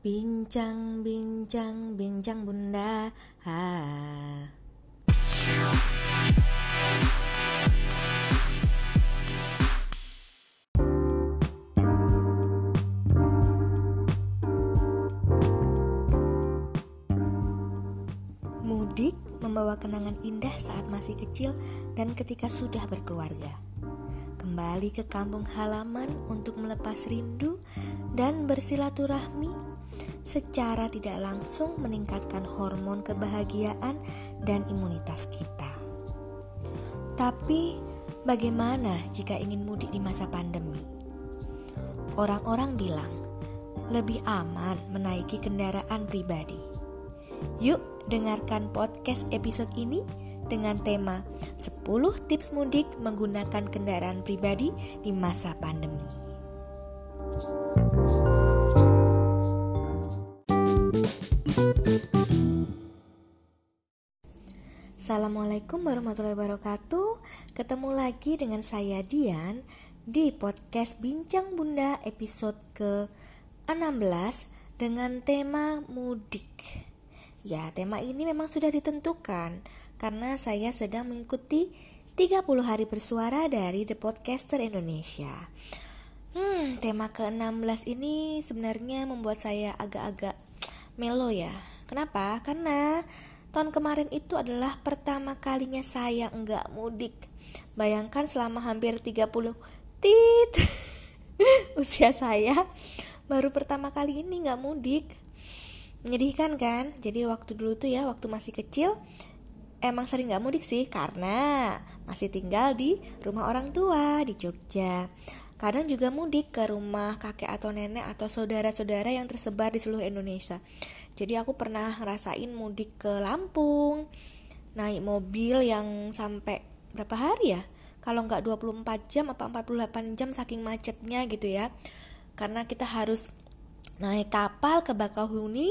Bincang, bincang, bincang bunda ha. Mudik membawa kenangan indah saat masih kecil dan ketika sudah berkeluarga kembali ke kampung halaman untuk melepas rindu dan bersilaturahmi secara tidak langsung meningkatkan hormon kebahagiaan dan imunitas kita. Tapi, bagaimana jika ingin mudik di masa pandemi? Orang-orang bilang lebih aman menaiki kendaraan pribadi. Yuk, dengarkan podcast episode ini dengan tema 10 tips mudik menggunakan kendaraan pribadi di masa pandemi. Assalamualaikum warahmatullahi wabarakatuh Ketemu lagi dengan saya Dian Di podcast Bincang Bunda episode ke-16 Dengan tema mudik Ya tema ini memang sudah ditentukan karena saya sedang mengikuti 30 hari bersuara dari The Podcaster Indonesia. Hmm, tema ke-16 ini sebenarnya membuat saya agak-agak melo ya. Kenapa? Karena tahun kemarin itu adalah pertama kalinya saya enggak mudik. Bayangkan selama hampir 30 tit usia saya baru pertama kali ini nggak mudik. Menyedihkan kan? Jadi waktu dulu tuh ya, waktu masih kecil, emang sering gak mudik sih karena masih tinggal di rumah orang tua di Jogja. Kadang juga mudik ke rumah kakek atau nenek atau saudara-saudara yang tersebar di seluruh Indonesia. Jadi aku pernah ngerasain mudik ke Lampung, naik mobil yang sampai berapa hari ya? Kalau nggak 24 jam apa 48 jam saking macetnya gitu ya. Karena kita harus naik kapal ke Bakauheni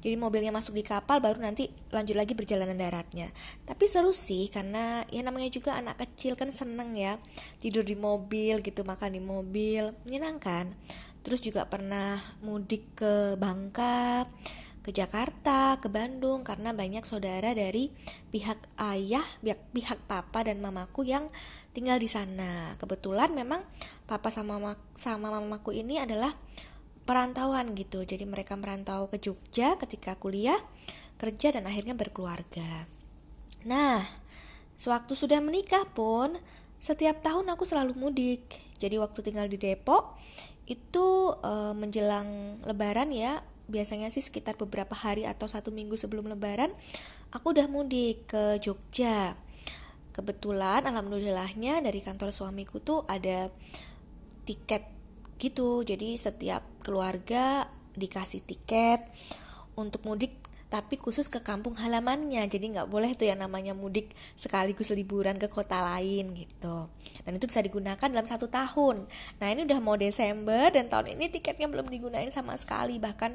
jadi mobilnya masuk di kapal baru nanti lanjut lagi perjalanan daratnya tapi seru sih karena ya namanya juga anak kecil kan seneng ya tidur di mobil gitu makan di mobil menyenangkan terus juga pernah mudik ke Bangka ke Jakarta, ke Bandung karena banyak saudara dari pihak ayah, pihak, pihak papa dan mamaku yang tinggal di sana. Kebetulan memang papa sama sama mamaku ini adalah perantauan gitu. Jadi mereka merantau ke Jogja ketika kuliah, kerja dan akhirnya berkeluarga. Nah, sewaktu sudah menikah pun setiap tahun aku selalu mudik. Jadi waktu tinggal di Depok itu e, menjelang lebaran ya, biasanya sih sekitar beberapa hari atau satu minggu sebelum lebaran aku udah mudik ke Jogja. Kebetulan alhamdulillahnya dari kantor suamiku tuh ada tiket gitu. Jadi setiap keluarga dikasih tiket untuk mudik tapi khusus ke kampung halamannya. Jadi nggak boleh tuh yang namanya mudik sekaligus liburan ke kota lain gitu. Dan itu bisa digunakan dalam satu tahun. Nah ini udah mau Desember dan tahun ini tiketnya belum digunain sama sekali. Bahkan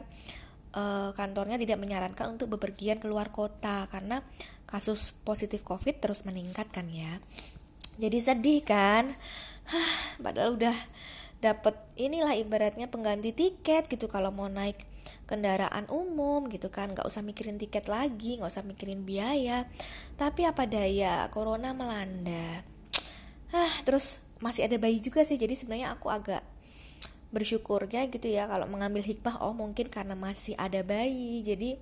uh, kantornya tidak menyarankan untuk bepergian keluar kota karena kasus positif covid terus meningkat kan ya. Jadi sedih kan? Padahal udah dapat inilah ibaratnya pengganti tiket gitu kalau mau naik kendaraan umum gitu kan nggak usah mikirin tiket lagi nggak usah mikirin biaya. Tapi apa daya? Corona melanda. Ah terus masih ada bayi juga sih jadi sebenarnya aku agak bersyukurnya gitu ya kalau mengambil hikmah oh mungkin karena masih ada bayi jadi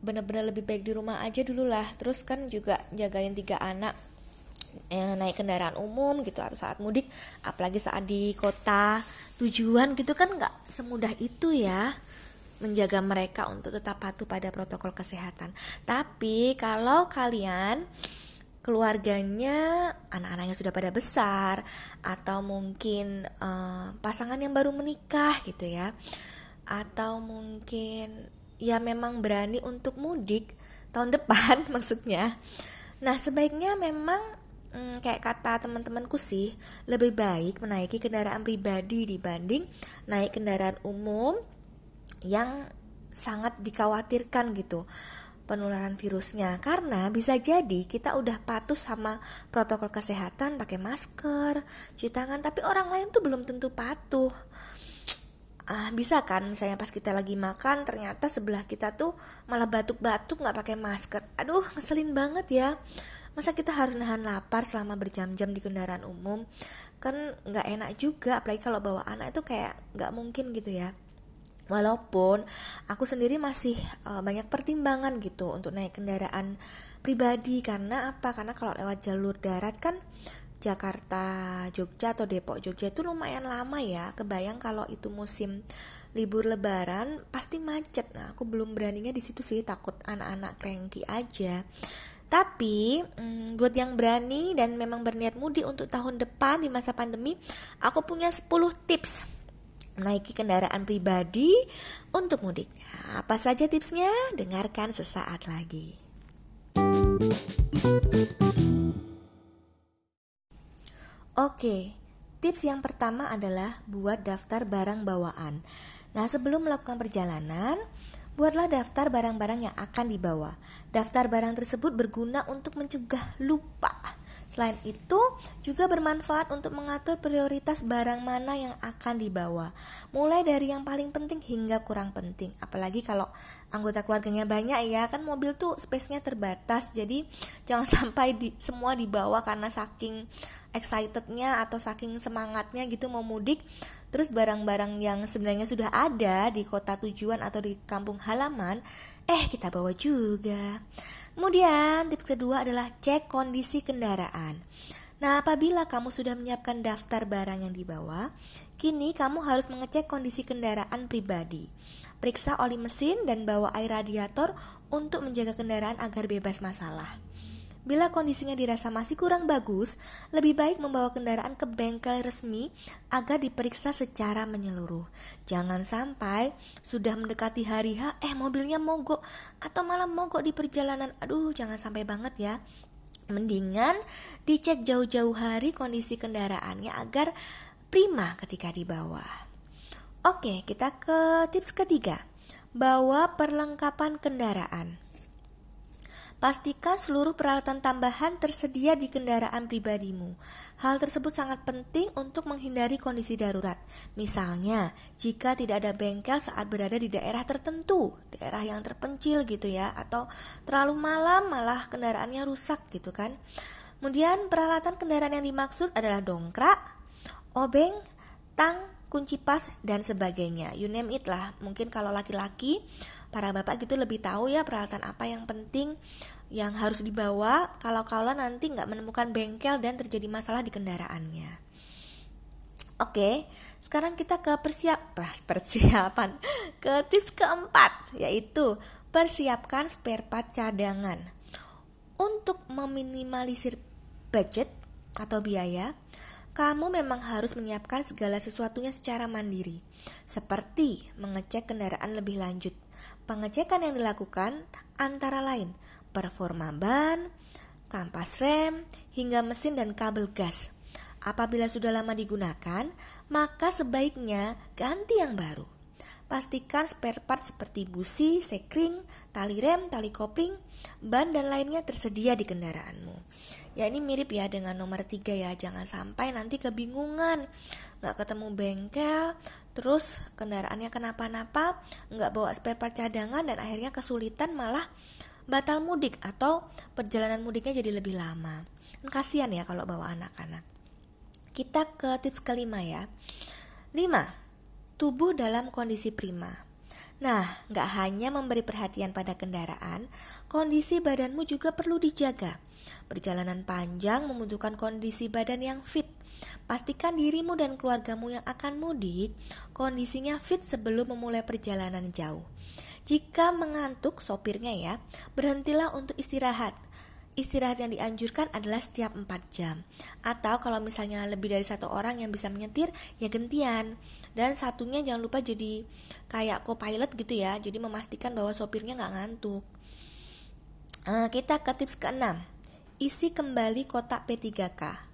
bener-bener lebih baik di rumah aja dulu lah. Terus kan juga jagain tiga anak eh, naik kendaraan umum gitu atau saat mudik apalagi saat di kota tujuan gitu kan nggak semudah itu ya menjaga mereka untuk tetap patuh pada protokol kesehatan. Tapi kalau kalian keluarganya anak-anaknya sudah pada besar atau mungkin uh, pasangan yang baru menikah gitu ya atau mungkin ya memang berani untuk mudik tahun depan maksudnya nah sebaiknya memang hmm, kayak kata teman-temanku sih lebih baik menaiki kendaraan pribadi dibanding naik kendaraan umum yang sangat dikhawatirkan gitu penularan virusnya. Karena bisa jadi kita udah patuh sama protokol kesehatan pakai masker cuci tangan tapi orang lain tuh belum tentu patuh. Ah, bisa kan misalnya pas kita lagi makan ternyata sebelah kita tuh malah batuk-batuk nggak pakai masker. Aduh ngeselin banget ya masa kita harus nahan lapar selama berjam-jam di kendaraan umum? Kan nggak enak juga apalagi kalau bawa anak itu kayak nggak mungkin gitu ya. Walaupun aku sendiri masih uh, banyak pertimbangan gitu untuk naik kendaraan pribadi. Karena apa? Karena kalau lewat jalur darat kan Jakarta Jogja atau Depok Jogja itu lumayan lama ya. Kebayang kalau itu musim libur lebaran pasti macet. Nah aku belum beraninya di situ sih takut anak-anak cranky aja tapi hmm, buat yang berani dan memang berniat mudik untuk tahun depan di masa pandemi aku punya 10 tips menaiki kendaraan pribadi untuk mudik. Apa saja tipsnya? Dengarkan sesaat lagi. Oke, tips yang pertama adalah buat daftar barang bawaan. Nah, sebelum melakukan perjalanan, buatlah daftar barang-barang yang akan dibawa. Daftar barang tersebut berguna untuk mencegah lupa. Selain itu, juga bermanfaat untuk mengatur prioritas barang mana yang akan dibawa, mulai dari yang paling penting hingga kurang penting. Apalagi kalau anggota keluarganya banyak ya, kan mobil tuh space-nya terbatas, jadi jangan sampai di, semua dibawa karena saking excitednya atau saking semangatnya gitu mau mudik terus barang-barang yang sebenarnya sudah ada di kota tujuan atau di kampung halaman eh kita bawa juga kemudian tips kedua adalah cek kondisi kendaraan Nah, apabila kamu sudah menyiapkan daftar barang yang dibawa, kini kamu harus mengecek kondisi kendaraan pribadi. Periksa oli mesin dan bawa air radiator untuk menjaga kendaraan agar bebas masalah. Bila kondisinya dirasa masih kurang bagus, lebih baik membawa kendaraan ke bengkel resmi agar diperiksa secara menyeluruh. Jangan sampai sudah mendekati hari H, eh mobilnya mogok atau malah mogok di perjalanan. Aduh, jangan sampai banget ya. Mendingan dicek jauh-jauh hari kondisi kendaraannya agar prima ketika dibawa. Oke, kita ke tips ketiga. Bawa perlengkapan kendaraan. Pastikan seluruh peralatan tambahan tersedia di kendaraan pribadimu. Hal tersebut sangat penting untuk menghindari kondisi darurat. Misalnya, jika tidak ada bengkel saat berada di daerah tertentu, daerah yang terpencil gitu ya, atau terlalu malam malah kendaraannya rusak gitu kan. Kemudian peralatan kendaraan yang dimaksud adalah dongkrak, obeng, tang, kunci pas dan sebagainya. You name it lah. Mungkin kalau laki-laki para bapak gitu lebih tahu ya peralatan apa yang penting yang harus dibawa kalau kalau nanti nggak menemukan bengkel dan terjadi masalah di kendaraannya. Oke, sekarang kita ke persiap persiapan ke tips keempat yaitu persiapkan spare part cadangan. Untuk meminimalisir budget atau biaya, kamu memang harus menyiapkan segala sesuatunya secara mandiri, seperti mengecek kendaraan lebih lanjut, Pengecekan yang dilakukan antara lain performa ban, kampas rem, hingga mesin dan kabel gas. Apabila sudah lama digunakan, maka sebaiknya ganti yang baru. Pastikan spare part seperti busi, sekring, tali rem, tali kopling, ban dan lainnya tersedia di kendaraanmu. Ya ini mirip ya dengan nomor 3 ya, jangan sampai nanti kebingungan, nggak ketemu bengkel, terus kendaraannya kenapa-napa, nggak bawa spare part cadangan dan akhirnya kesulitan malah batal mudik atau perjalanan mudiknya jadi lebih lama. Kan kasihan ya kalau bawa anak-anak. Kita ke tips kelima ya. 5. Tubuh dalam kondisi prima. Nah, nggak hanya memberi perhatian pada kendaraan, kondisi badanmu juga perlu dijaga. Perjalanan panjang membutuhkan kondisi badan yang fit. Pastikan dirimu dan keluargamu yang akan mudik kondisinya fit sebelum memulai perjalanan jauh. Jika mengantuk sopirnya ya, berhentilah untuk istirahat. Istirahat yang dianjurkan adalah setiap 4 jam. Atau kalau misalnya lebih dari satu orang yang bisa menyetir, ya gantian. Dan satunya jangan lupa jadi kayak co-pilot gitu ya. Jadi memastikan bahwa sopirnya nggak ngantuk. Uh, kita ke tips keenam. Isi kembali kotak P3K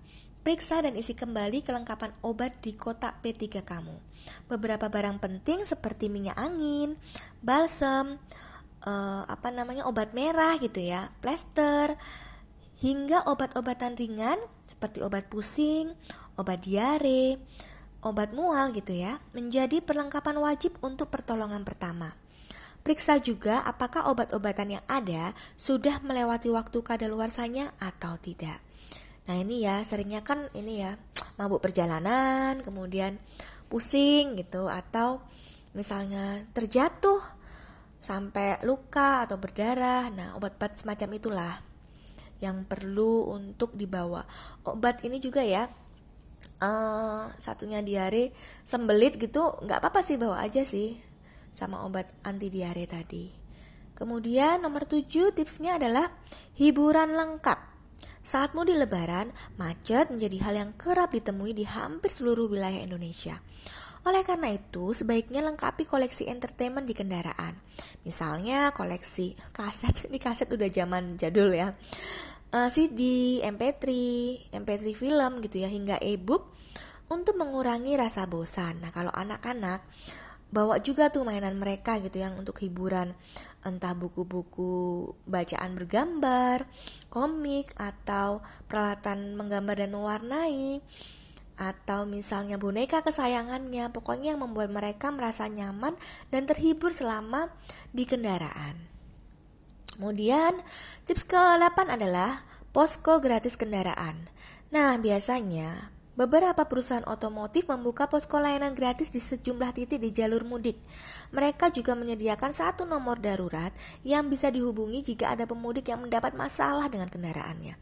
Periksa dan isi kembali kelengkapan obat di kotak P3 kamu. Beberapa barang penting seperti minyak angin, balsam, uh, apa namanya obat merah gitu ya, plester, hingga obat-obatan ringan seperti obat pusing, obat diare, obat mual gitu ya menjadi perlengkapan wajib untuk pertolongan pertama. Periksa juga apakah obat-obatan yang ada sudah melewati waktu kadaluarsanya atau tidak. Nah ini ya seringnya kan ini ya mabuk perjalanan, kemudian pusing gitu atau misalnya terjatuh sampai luka atau berdarah. Nah obat-obat semacam itulah yang perlu untuk dibawa. Obat ini juga ya uh, satunya diare sembelit gitu nggak apa-apa sih bawa aja sih sama obat anti diare tadi. Kemudian nomor 7 tipsnya adalah hiburan lengkap. Saat mudik lebaran, macet menjadi hal yang kerap ditemui di hampir seluruh wilayah Indonesia. Oleh karena itu, sebaiknya lengkapi koleksi entertainment di kendaraan. Misalnya koleksi kaset, ini kaset udah zaman jadul ya. Uh, CD, MP3, MP3 film gitu ya, hingga e-book untuk mengurangi rasa bosan. Nah, kalau anak-anak bawa juga tuh mainan mereka gitu yang untuk hiburan entah buku-buku bacaan bergambar, komik atau peralatan menggambar dan mewarnai atau misalnya boneka kesayangannya, pokoknya yang membuat mereka merasa nyaman dan terhibur selama di kendaraan. Kemudian, tips ke-8 adalah posko gratis kendaraan. Nah, biasanya Beberapa perusahaan otomotif membuka posko layanan gratis di sejumlah titik di jalur mudik. Mereka juga menyediakan satu nomor darurat yang bisa dihubungi jika ada pemudik yang mendapat masalah dengan kendaraannya.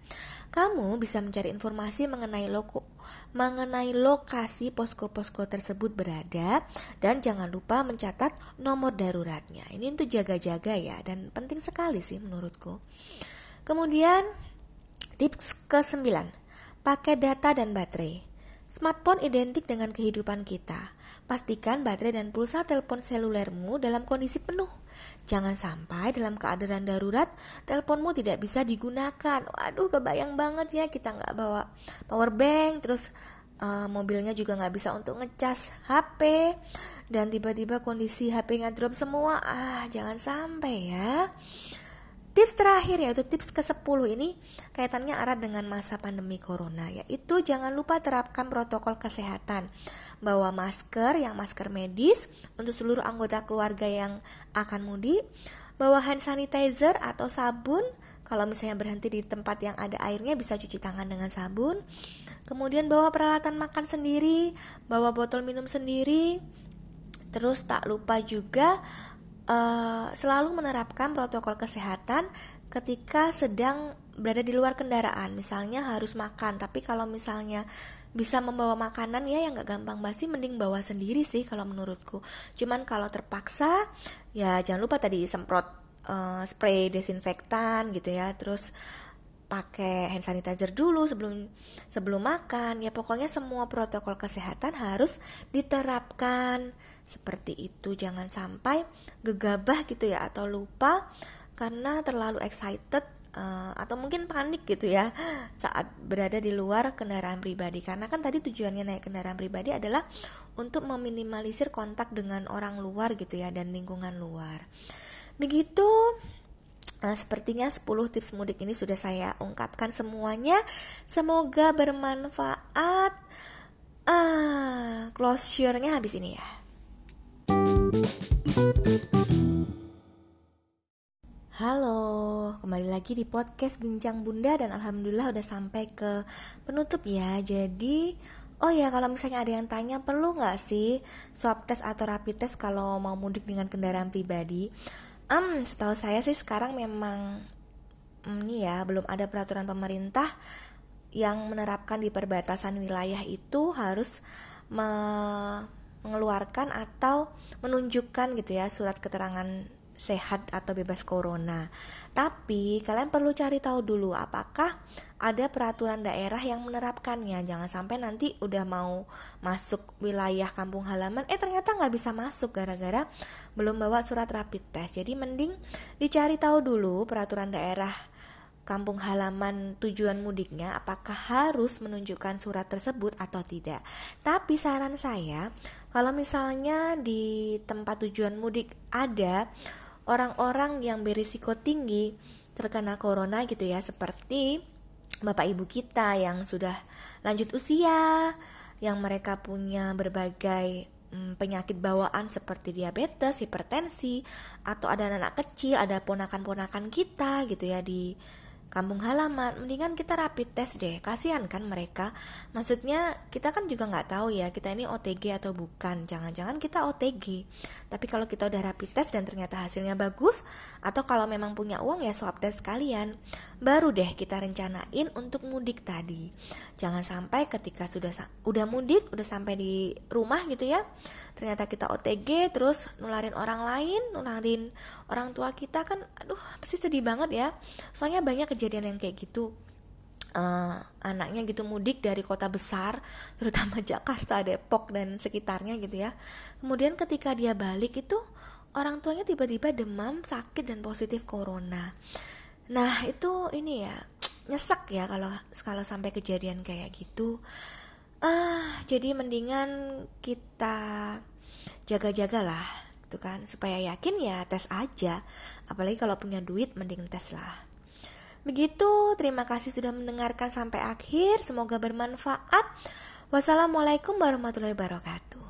Kamu bisa mencari informasi mengenai loko, mengenai lokasi posko-posko tersebut berada dan jangan lupa mencatat nomor daruratnya. Ini untuk jaga-jaga ya dan penting sekali sih menurutku. Kemudian tips ke-9 Pakai data dan baterai. Smartphone identik dengan kehidupan kita. Pastikan baterai dan pulsa telepon selulermu dalam kondisi penuh. Jangan sampai dalam keadaan darurat teleponmu tidak bisa digunakan. Waduh, kebayang banget ya kita nggak bawa power bank, terus uh, mobilnya juga nggak bisa untuk ngecas HP dan tiba-tiba kondisi HP-nya drop semua. Ah, jangan sampai ya. Tips terakhir yaitu tips ke-10 ini kaitannya erat dengan masa pandemi corona yaitu jangan lupa terapkan protokol kesehatan. Bawa masker yang masker medis untuk seluruh anggota keluarga yang akan mudik, bawa hand sanitizer atau sabun kalau misalnya berhenti di tempat yang ada airnya bisa cuci tangan dengan sabun. Kemudian bawa peralatan makan sendiri, bawa botol minum sendiri. Terus tak lupa juga uh, selalu menerapkan protokol kesehatan ketika sedang berada di luar kendaraan. Misalnya harus makan tapi kalau misalnya bisa membawa makanan ya yang gak gampang basi mending bawa sendiri sih kalau menurutku. Cuman kalau terpaksa ya jangan lupa tadi semprot uh, spray desinfektan gitu ya. Terus pakai hand sanitizer dulu sebelum sebelum makan. Ya pokoknya semua protokol kesehatan harus diterapkan seperti itu jangan sampai gegabah gitu ya atau lupa karena terlalu excited uh, atau mungkin panik gitu ya saat berada di luar kendaraan pribadi karena kan tadi tujuannya naik kendaraan pribadi adalah untuk meminimalisir kontak dengan orang luar gitu ya dan lingkungan luar begitu Nah, sepertinya 10 tips mudik ini sudah saya ungkapkan semuanya. Semoga bermanfaat. Ah, closure-nya habis ini ya. Halo, kembali lagi di podcast Bincang Bunda dan alhamdulillah udah sampai ke penutup ya. Jadi, oh ya kalau misalnya ada yang tanya perlu nggak sih swab test atau rapid test kalau mau mudik dengan kendaraan pribadi? Um, setahu saya sih sekarang memang ini ya belum ada peraturan pemerintah yang menerapkan di perbatasan wilayah itu harus me mengeluarkan atau menunjukkan gitu ya surat keterangan sehat atau bebas corona. Tapi kalian perlu cari tahu dulu apakah ada peraturan daerah yang menerapkannya. Jangan sampai nanti udah mau masuk wilayah kampung halaman, eh ternyata nggak bisa masuk gara-gara belum bawa surat rapid test. Jadi mending dicari tahu dulu peraturan daerah kampung halaman tujuan mudiknya apakah harus menunjukkan surat tersebut atau tidak. Tapi saran saya, kalau misalnya di tempat tujuan mudik ada orang-orang yang berisiko tinggi terkena corona gitu ya, seperti Bapak Ibu kita yang sudah lanjut usia, yang mereka punya berbagai hmm, penyakit bawaan seperti diabetes, hipertensi, atau ada anak kecil, ada ponakan-ponakan kita gitu ya di kampung halaman mendingan kita rapid test deh. Kasihan kan mereka. Maksudnya kita kan juga nggak tahu ya kita ini OTG atau bukan. Jangan-jangan kita OTG tapi kalau kita udah rapid test dan ternyata hasilnya bagus atau kalau memang punya uang ya swab test kalian baru deh kita rencanain untuk mudik tadi. Jangan sampai ketika sudah udah mudik udah sampai di rumah gitu ya ternyata kita OTG terus nularin orang lain nularin orang tua kita kan aduh pasti sedih banget ya. Soalnya banyak kejadian yang kayak gitu. Uh, anaknya gitu mudik dari kota besar terutama Jakarta Depok dan sekitarnya gitu ya. Kemudian ketika dia balik itu orang tuanya tiba-tiba demam sakit dan positif corona. Nah itu ini ya nyesek ya kalau kalau sampai kejadian kayak gitu. Ah jadi mendingan kita jaga-jagalah gitu kan supaya yakin ya tes aja. Apalagi kalau punya duit mending tes lah. Begitu terima kasih sudah mendengarkan sampai akhir. Semoga bermanfaat. Wassalamualaikum warahmatullahi wabarakatuh